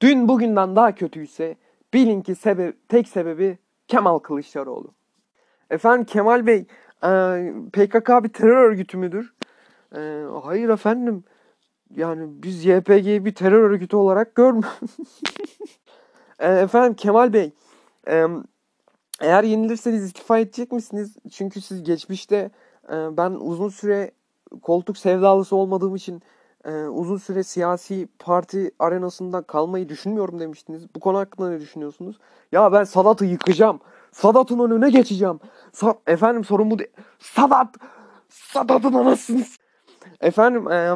Dün bugünden daha kötüyse bilin ki sebe tek sebebi Kemal Kılıçdaroğlu. Efendim Kemal Bey e, PKK bir terör örgütü müdür? E, hayır efendim. Yani biz YPG'yi bir terör örgütü olarak görmüyoruz. efendim Kemal Bey e, eğer yenilirseniz istifa edecek misiniz? Çünkü siz geçmişte e, ben uzun süre koltuk sevdalısı olmadığım için uzun süre siyasi parti arenasında kalmayı düşünmüyorum demiştiniz. Bu konu hakkında ne düşünüyorsunuz? Ya ben Sadat'ı yıkacağım. Sadat'ın önüne geçeceğim. Sa Efendim sorun bu değil. Sadat! Sadat'ın anasınız. Efendim e,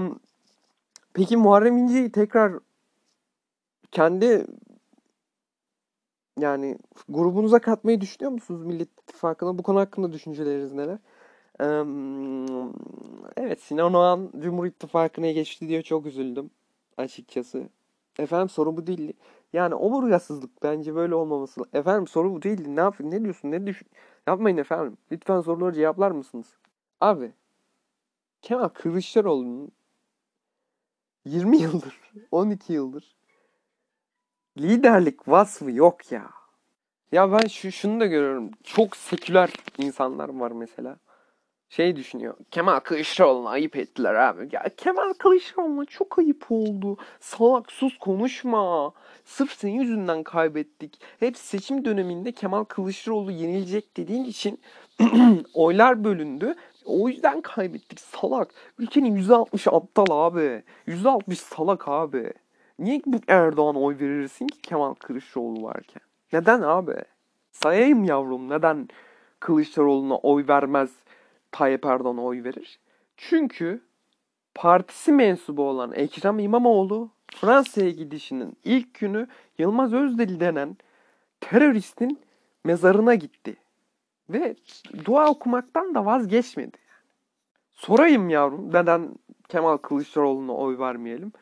peki Muharrem İnce'yi tekrar kendi yani grubunuza katmayı düşünüyor musunuz Millet İttifakı'na? Bu konu hakkında düşünceleriniz neler? Evet Sinan Oğan Cumhur İttifakı'na geçti diye çok üzüldüm açıkçası. Efendim soru bu değildi. Yani omurgasızlık bence böyle olmaması. Efendim soru bu değildi. Ne yap ne diyorsun? Ne düşün? Yapmayın efendim. Lütfen soruları cevaplar mısınız? Abi Kemal Kılıçdaroğlu'nun 20 yıldır, 12 yıldır liderlik vasfı yok ya. Ya ben şu şunu da görüyorum. Çok seküler insanlar var mesela şey düşünüyor. Kemal Kılıçdaroğlu'na ayıp ettiler abi. Ya Kemal Kılıçdaroğlu'na çok ayıp oldu. Salak sus konuşma. Sırf senin yüzünden kaybettik. Hep seçim döneminde Kemal Kılıçdaroğlu yenilecek dediğin için oylar bölündü. O yüzden kaybettik salak. Ülkenin %60 aptal abi. %60 salak abi. Niye bu Erdoğan oy verirsin ki Kemal Kılıçdaroğlu varken? Neden abi? Sayayım yavrum neden Kılıçdaroğlu'na oy vermez Tayyip Erdoğan'a oy verir. Çünkü partisi mensubu olan Ekrem İmamoğlu Fransa'ya gidişinin ilk günü Yılmaz Özdil denen teröristin mezarına gitti. Ve dua okumaktan da vazgeçmedi. Sorayım yavrum neden Kemal Kılıçdaroğlu'na oy vermeyelim?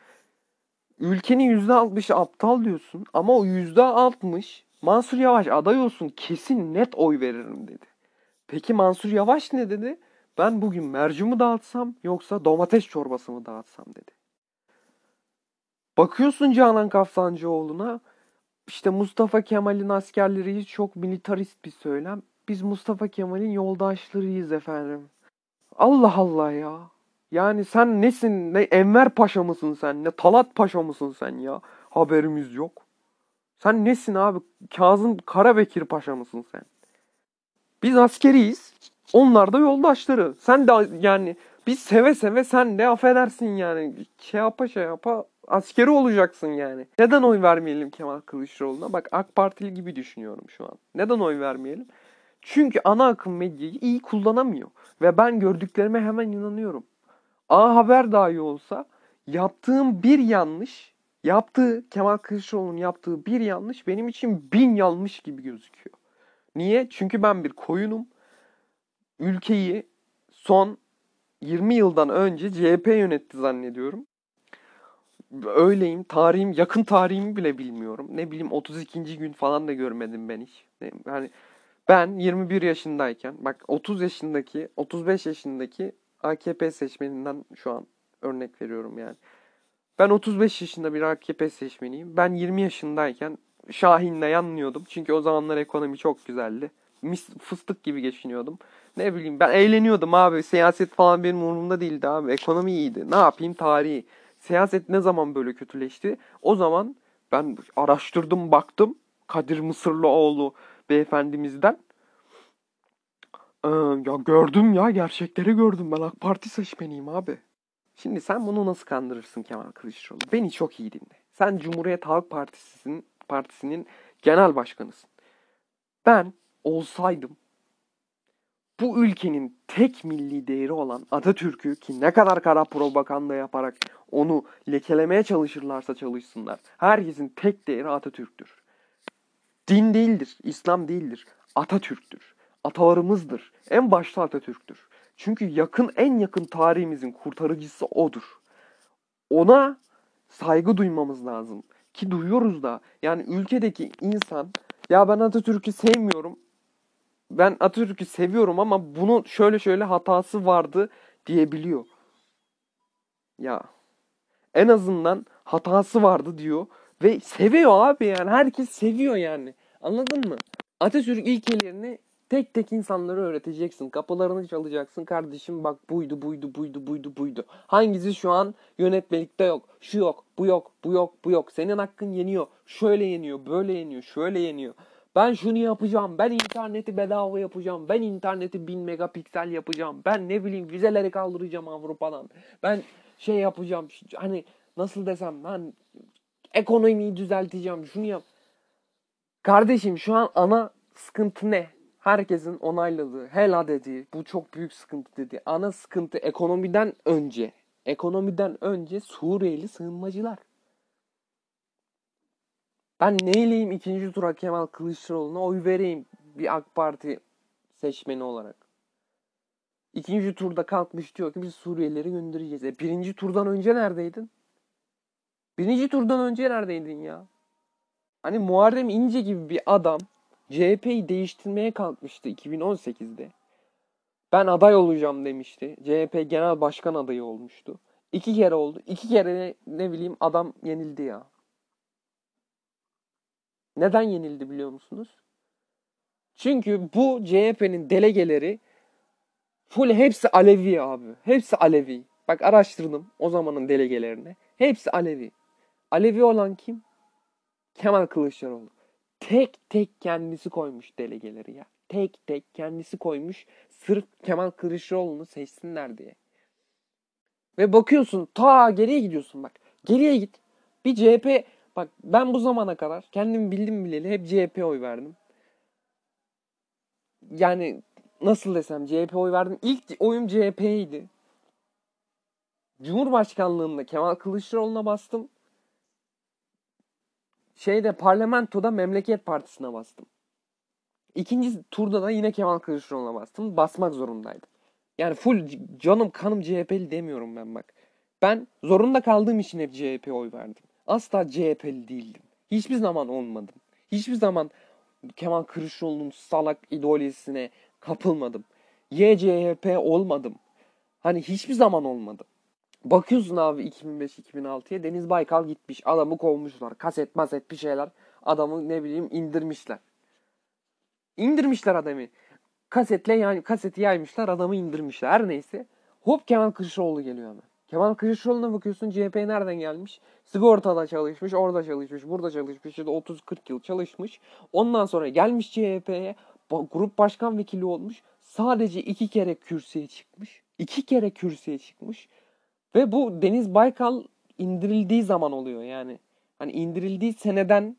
Ülkenin %60'ı aptal diyorsun ama o %60 Mansur Yavaş aday olsun kesin net oy veririm dedi. Peki Mansur Yavaş ne dedi? Ben bugün merci mi dağıtsam yoksa domates çorbası mı dağıtsam dedi. Bakıyorsun Canan Kaftancıoğlu'na işte Mustafa Kemal'in askerleri çok militarist bir söylem. Biz Mustafa Kemal'in yoldaşlarıyız efendim. Allah Allah ya. Yani sen nesin? Ne Enver Paşa mısın sen? Ne Talat Paşa mısın sen ya? Haberimiz yok. Sen nesin abi? Kazım Karabekir Paşa mısın sen? Biz askeriyiz. Onlar da yoldaşları. Sen de yani biz seve seve sen de affedersin yani. Şey yapa şey yapa askeri olacaksın yani. Neden oy vermeyelim Kemal Kılıçdaroğlu'na? Bak AK Partili gibi düşünüyorum şu an. Neden oy vermeyelim? Çünkü ana akım medyayı iyi kullanamıyor. Ve ben gördüklerime hemen inanıyorum. A Haber dahi olsa yaptığım bir yanlış, yaptığı Kemal Kılıçdaroğlu'nun yaptığı bir yanlış benim için bin yanlış gibi gözüküyor. Niye? Çünkü ben bir koyunum. Ülkeyi son 20 yıldan önce CHP yönetti zannediyorum. Öyleyim. Tarihim, yakın tarihimi bile bilmiyorum. Ne bileyim 32. gün falan da görmedim ben hiç. Yani ben 21 yaşındayken bak 30 yaşındaki 35 yaşındaki AKP seçmeninden şu an örnek veriyorum yani. Ben 35 yaşında bir AKP seçmeniyim. Ben 20 yaşındayken Şahin'le yanlıyordum. Çünkü o zamanlar ekonomi çok güzeldi. Mis, fıstık gibi geçiniyordum. Ne bileyim ben eğleniyordum abi. Siyaset falan benim umurumda değildi abi. Ekonomi iyiydi. Ne yapayım tarihi. Siyaset ne zaman böyle kötüleşti? O zaman ben araştırdım baktım. Kadir Mısırlıoğlu beyefendimizden. Ee, ya gördüm ya gerçekleri gördüm. Ben AK Parti seçmeniyim abi. Şimdi sen bunu nasıl kandırırsın Kemal Kılıçdaroğlu? Beni çok iyi dinle. Sen Cumhuriyet Halk Partisi'nin Partisi'nin genel başkanısın. Ben olsaydım bu ülkenin tek milli değeri olan Atatürk'ü ki ne kadar kara propaganda yaparak onu lekelemeye çalışırlarsa çalışsınlar. Herkesin tek değeri Atatürk'tür. Din değildir, İslam değildir. Atatürk'tür. Atalarımızdır. En başta Atatürk'tür. Çünkü yakın en yakın tarihimizin kurtarıcısı odur. Ona saygı duymamız lazım. Ki duyuyoruz da yani ülkedeki insan ya ben Atatürk'ü sevmiyorum. Ben Atatürk'ü seviyorum ama bunu şöyle şöyle hatası vardı diyebiliyor. Ya en azından hatası vardı diyor Ve seviyor abi yani. Herkes seviyor yani. Anladın mı? Atatürk ilkelerini tek tek insanlara öğreteceksin. Kapılarını çalacaksın. Kardeşim bak buydu buydu buydu buydu buydu. Hangisi şu an yönetmelikte yok. Şu yok bu yok bu yok bu yok. Senin hakkın yeniyor. Şöyle yeniyor böyle yeniyor şöyle yeniyor. Ben şunu yapacağım. Ben interneti bedava yapacağım. Ben interneti 1000 megapiksel yapacağım. Ben ne bileyim vizeleri kaldıracağım Avrupa'dan. Ben şey yapacağım. Hani nasıl desem ben ekonomiyi düzelteceğim. Şunu yap. Kardeşim şu an ana sıkıntı ne? Herkesin onayladığı, hela dediği, bu çok büyük sıkıntı dedi. Ana sıkıntı ekonomiden önce, ekonomiden önce Suriyeli sığınmacılar. Ben neyleyim ikinci tura Kemal Kılıçdaroğlu'na oy vereyim bir AK Parti seçmeni olarak. İkinci turda kalkmış diyor ki biz Suriyelileri göndereceğiz. E birinci turdan önce neredeydin? Birinci turdan önce neredeydin ya? Hani Muharrem İnce gibi bir adam CHP'yi değiştirmeye kalkmıştı 2018'de. Ben aday olacağım demişti. CHP genel başkan adayı olmuştu. İki kere oldu. İki kere ne, ne bileyim adam yenildi ya. Neden yenildi biliyor musunuz? Çünkü bu CHP'nin delegeleri full hepsi Alevi abi. Hepsi Alevi. Bak araştırdım o zamanın delegelerini. Hepsi Alevi. Alevi olan kim? Kemal Kılıçdaroğlu. Tek tek kendisi koymuş delegeleri ya. Tek tek kendisi koymuş sırf Kemal Kılıçdaroğlu'nu seçsinler diye. Ve bakıyorsun ta geriye gidiyorsun bak. Geriye git. Bir CHP bak ben bu zamana kadar kendim bildim bileli hep CHP oy verdim. Yani nasıl desem CHP oy verdim. İlk oyum CHP'ydi. Cumhurbaşkanlığında Kemal Kılıçdaroğlu'na bastım şeyde parlamentoda Memleket Partisi'ne bastım. İkinci turda da yine Kemal Kılıçdaroğlu'na bastım. Basmak zorundaydım. Yani full canım kanım CHP'li demiyorum ben bak. Ben zorunda kaldığım için hep CHP oy verdim. Asla CHP'li değildim. Hiçbir zaman olmadım. Hiçbir zaman Kemal Kılıçdaroğlu'nun salak ideolojisine kapılmadım. YCHP olmadım. Hani hiçbir zaman olmadım. Bakıyorsun abi 2005-2006'ya Deniz Baykal gitmiş. Adamı kovmuşlar. Kaset maset bir şeyler. Adamı ne bileyim indirmişler. İndirmişler adamı. Kasetle yani kaseti yaymışlar adamı indirmişler. Her neyse. Hop Kemal Kılıçdaroğlu geliyor hemen. Kemal Kılıçdaroğlu'na bakıyorsun CHP nereden gelmiş? Sigortada çalışmış, orada çalışmış, burada çalışmış. İşte 30-40 yıl çalışmış. Ondan sonra gelmiş CHP'ye grup başkan vekili olmuş. Sadece iki kere kürsüye çıkmış. İki kere kürsüye çıkmış. Ve bu Deniz Baykal indirildiği zaman oluyor yani. Hani indirildiği seneden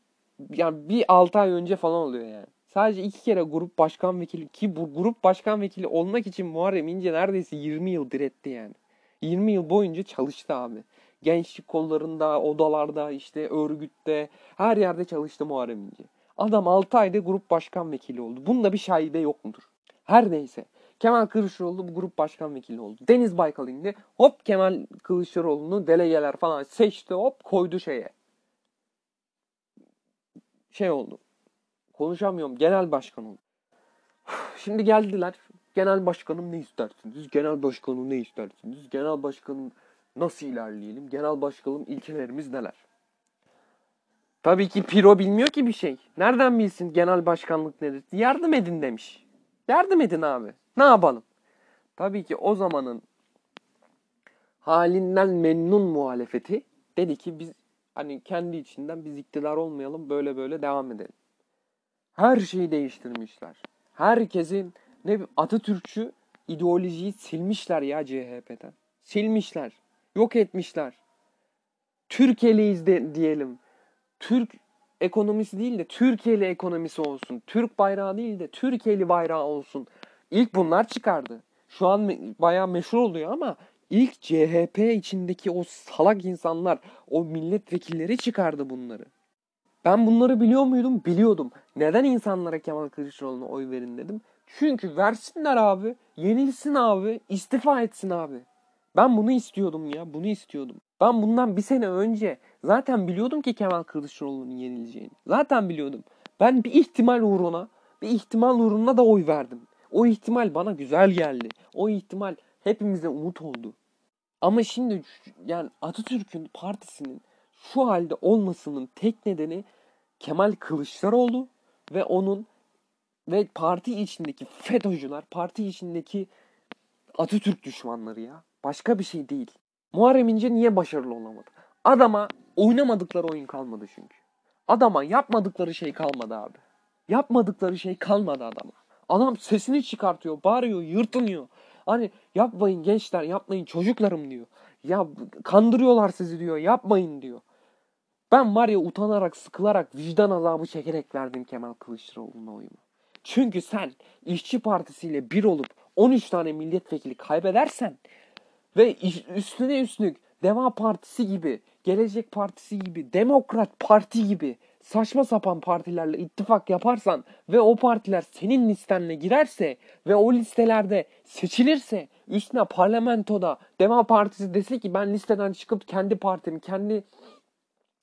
yani bir 6 ay önce falan oluyor yani. Sadece iki kere grup başkan vekili ki bu grup başkan vekili olmak için Muharrem İnce neredeyse 20 yıl diretti yani. 20 yıl boyunca çalıştı abi. Gençlik kollarında, odalarda, işte örgütte, her yerde çalıştı Muharrem İnce. Adam 6 ayda grup başkan vekili oldu. Bunda bir şaibe yok mudur? Her neyse. Kemal Kılıçdaroğlu bu grup başkan vekili oldu. Deniz Baykal indi. Hop Kemal Kılıçdaroğlu'nu delegeler falan seçti hop koydu şeye. Şey oldu. Konuşamıyorum. Genel başkan oldu. Şimdi geldiler. Genel başkanım ne istersiniz? Genel başkanım ne istersiniz? Genel başkanım nasıl ilerleyelim? Genel başkanım ilkelerimiz neler? Tabii ki Piro bilmiyor ki bir şey. Nereden bilsin genel başkanlık nedir? Yardım edin demiş. Yardım edin abi. Ne yapalım? Tabii ki o zamanın halinden memnun muhalefeti dedi ki biz hani kendi içinden biz iktidar olmayalım böyle böyle devam edelim. Her şeyi değiştirmişler. Herkesin ne Atatürkçü ideolojiyi silmişler ya CHP'den. Silmişler. Yok etmişler. Türkiye'liyiz de diyelim. Türk ekonomisi değil de Türkiye'li ekonomisi olsun. Türk bayrağı değil de Türkiye'li bayrağı olsun. İlk bunlar çıkardı. Şu an bayağı meşhur oluyor ama ilk CHP içindeki o salak insanlar, o milletvekilleri çıkardı bunları. Ben bunları biliyor muydum? Biliyordum. Neden insanlara Kemal Kılıçdaroğlu'na oy verin dedim. Çünkü versinler abi. Yenilsin abi. istifa etsin abi. Ben bunu istiyordum ya. Bunu istiyordum. Ben bundan bir sene önce zaten biliyordum ki Kemal Kılıçdaroğlu'nun yenileceğini. Zaten biliyordum. Ben bir ihtimal uğruna, bir ihtimal uğruna da oy verdim. O ihtimal bana güzel geldi. O ihtimal hepimize umut oldu. Ama şimdi yani Atatürk'ün partisinin şu halde olmasının tek nedeni Kemal Kılıçdaroğlu ve onun ve parti içindeki FETÖ'cüler, parti içindeki Atatürk düşmanları ya. Başka bir şey değil. Muharrem İnce niye başarılı olamadı? Adama oynamadıkları oyun kalmadı çünkü. Adama yapmadıkları şey kalmadı abi. Yapmadıkları şey kalmadı adama. Adam sesini çıkartıyor, bağırıyor, yırtınıyor. Hani yapmayın gençler, yapmayın çocuklarım diyor. Ya kandırıyorlar sizi diyor, yapmayın diyor. Ben var ya utanarak, sıkılarak, vicdan azabı çekerek verdim Kemal Kılıçdaroğlu'na oyumu. Çünkü sen işçi partisiyle bir olup 13 tane milletvekili kaybedersen ve üstüne üstlük Deva Partisi gibi, Gelecek Partisi gibi, Demokrat Parti gibi saçma sapan partilerle ittifak yaparsan ve o partiler senin listenle girerse ve o listelerde seçilirse üstüne parlamentoda Deva Partisi dese ki ben listeden çıkıp kendi partimi, kendi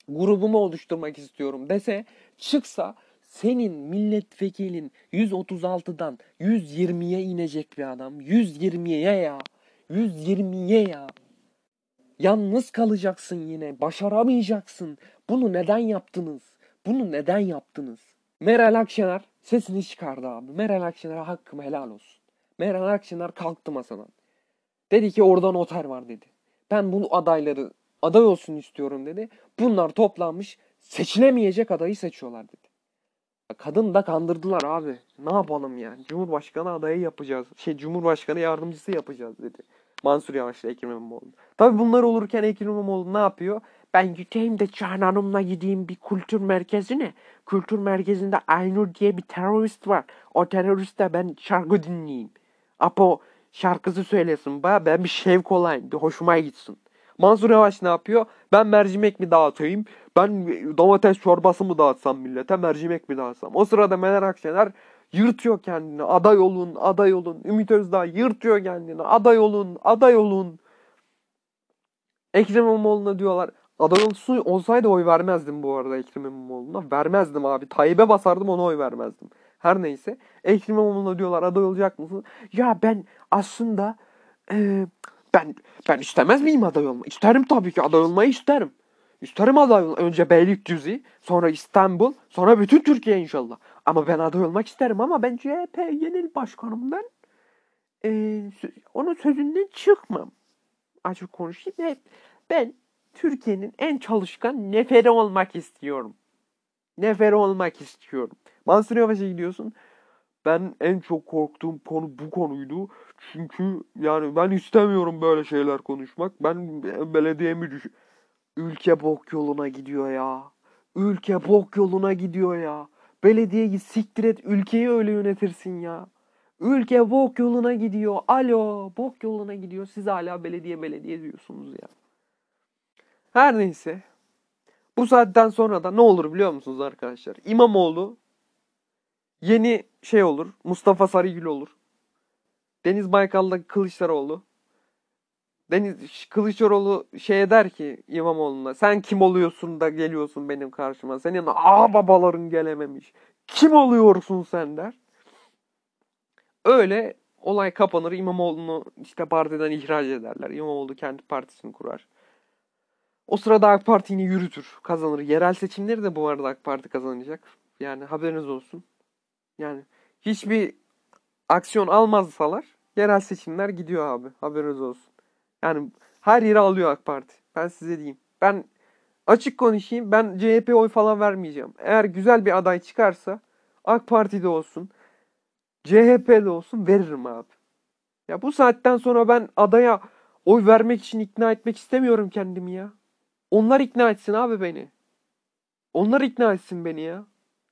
grubumu oluşturmak istiyorum dese çıksa senin milletvekilin 136'dan 120'ye inecek bir adam. 120'ye ya. 120'ye ya. Yalnız kalacaksın yine. Başaramayacaksın. Bunu neden yaptınız? Bunu neden yaptınız? Meral Akşener sesini çıkardı abi. Meral Akşener'e hakkım helal olsun. Meral Akşener kalktı masadan. Dedi ki orada noter var dedi. Ben bu adayları aday olsun istiyorum dedi. Bunlar toplanmış seçilemeyecek adayı seçiyorlar dedi. Kadın da kandırdılar abi. Ne yapalım yani? Cumhurbaşkanı adayı yapacağız. Şey Cumhurbaşkanı yardımcısı yapacağız dedi. Mansur Yavaş'la Ekrem İmamoğlu. Tabi bunlar olurken Ekrem İmamoğlu ne yapıyor? Ben gideyim de Canan Hanım'la gideyim bir kültür merkezine. Kültür merkezinde Aynur diye bir terörist var. O teröriste ben şarkı dinleyeyim. Apo şarkısı söylesin bana ben bir şevk olayım. Bir hoşuma gitsin. Mansur Yavaş ne yapıyor? Ben mercimek mi dağıtayım? Ben domates çorbası mı dağıtsam millete? Mercimek mi dağıtsam? O sırada Meral Akşener yırtıyor kendini. Aday olun, aday olun. Ümit Özdağ yırtıyor kendini. Aday olun, aday olun. Ekrem İmamoğlu'na diyorlar. Aday olsun, olsaydı oy vermezdim bu arada Ekrem İmamoğlu'na. Vermezdim abi. Tayyip'e basardım ona oy vermezdim. Her neyse. Ekrem İmamoğlu'na diyorlar aday olacak mısın? Ya ben aslında e, ben ben istemez miyim aday olmayı? İsterim tabii ki aday olmayı isterim. İsterim aday olmayı. Önce Beylikdüzü, sonra İstanbul, sonra bütün Türkiye inşallah. Ama ben aday olmak isterim ama ben CHP genel başkanımdan e, onun sözünden çıkmam. Açık konuşayım. Ben Türkiye'nin en çalışkan neferi olmak istiyorum. Neferi olmak istiyorum. Mansur Yavaş'a gidiyorsun. Ben en çok korktuğum konu bu konuydu. Çünkü yani ben istemiyorum böyle şeyler konuşmak. Ben belediyemi düş... Ülke bok yoluna gidiyor ya. Ülke bok yoluna gidiyor ya. Belediyeyi siktir et ülkeyi öyle yönetirsin ya. Ülke bok yoluna gidiyor. Alo bok yoluna gidiyor. Siz hala belediye belediye diyorsunuz ya. Her neyse. Bu saatten sonra da ne olur biliyor musunuz arkadaşlar? İmamoğlu yeni şey olur. Mustafa Sarıgül olur. Deniz Baykal'da Kılıçdaroğlu. Deniz Kılıçdaroğlu şey der ki İmamoğlu'na sen kim oluyorsun da geliyorsun benim karşıma. Senin a babaların gelememiş. Kim oluyorsun sen der. Öyle olay kapanır. İmamoğlu'nu işte partiden ihraç ederler. İmamoğlu kendi partisini kurar. O sırada AK Parti'ni yürütür. Kazanır. Yerel seçimleri de bu arada AK Parti kazanacak. Yani haberiniz olsun. Yani hiçbir aksiyon almazsalar yerel seçimler gidiyor abi. Haberiniz olsun. Yani her yeri alıyor AK Parti. Ben size diyeyim. Ben açık konuşayım. Ben CHP oy falan vermeyeceğim. Eğer güzel bir aday çıkarsa AK Parti'de olsun, CHP'de olsun veririm abi. Ya bu saatten sonra ben adaya oy vermek için ikna etmek istemiyorum kendimi ya. Onlar ikna etsin abi beni. Onlar ikna etsin beni ya.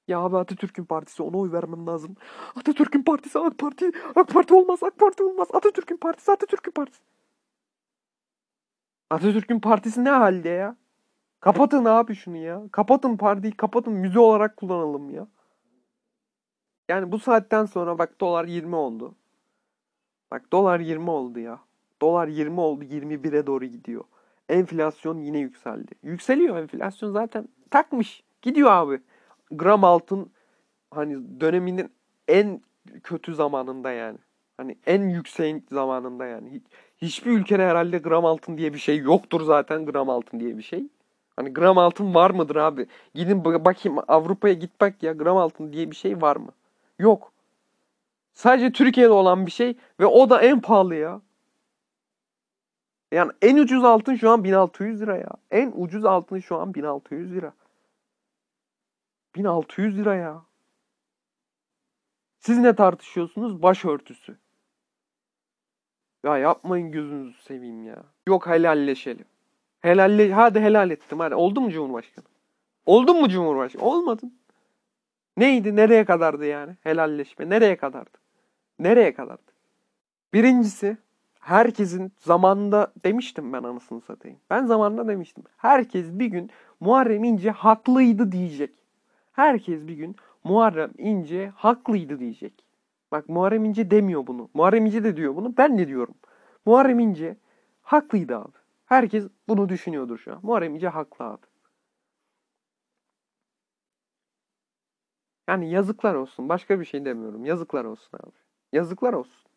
Ya abi Atatürk'ün partisi ona oy vermem lazım. Atatürk'ün partisi AK Parti. AK Parti olmaz AK Parti olmaz. Atatürk'ün partisi Atatürk'ün partisi. Atatürk'ün partisi ne halde ya? Kapatın abi şunu ya. Kapatın partiyi kapatın müze olarak kullanalım ya. Yani bu saatten sonra bak dolar 20 oldu. Bak dolar 20 oldu ya. Dolar 20 oldu 21'e doğru gidiyor. Enflasyon yine yükseldi. Yükseliyor enflasyon zaten takmış. Gidiyor abi gram altın hani döneminin en kötü zamanında yani. Hani en yüksek zamanında yani. Hiç, hiçbir ülkede herhalde gram altın diye bir şey yoktur zaten gram altın diye bir şey. Hani gram altın var mıdır abi? Gidin ba- bakayım Avrupa'ya git bak ya gram altın diye bir şey var mı? Yok. Sadece Türkiye'de olan bir şey ve o da en pahalı ya. Yani en ucuz altın şu an 1600 lira ya. En ucuz altın şu an 1600 lira. 1600 lira ya. Siz ne tartışıyorsunuz? Başörtüsü. Ya yapmayın gözünüzü seveyim ya. Yok helalleşelim. Helalle hadi helal ettim hadi. Oldu mu Cumhurbaşkanı? Oldun mu Cumhurbaşkanı? Olmadın. Neydi? Nereye kadardı yani? Helalleşme. Nereye kadardı? Nereye kadardı? Birincisi herkesin zamanında demiştim ben anasını satayım. Ben zamanında demiştim. Herkes bir gün Muharrem İnce haklıydı diyecek. Herkes bir gün Muharrem İnce haklıydı diyecek. Bak Muharrem İnce demiyor bunu. Muharrem İnce de diyor bunu. Ben de diyorum. Muharrem İnce haklıydı abi. Herkes bunu düşünüyordur şu an. Muharrem İnce haklı abi. Yani yazıklar olsun. Başka bir şey demiyorum. Yazıklar olsun abi. Yazıklar olsun.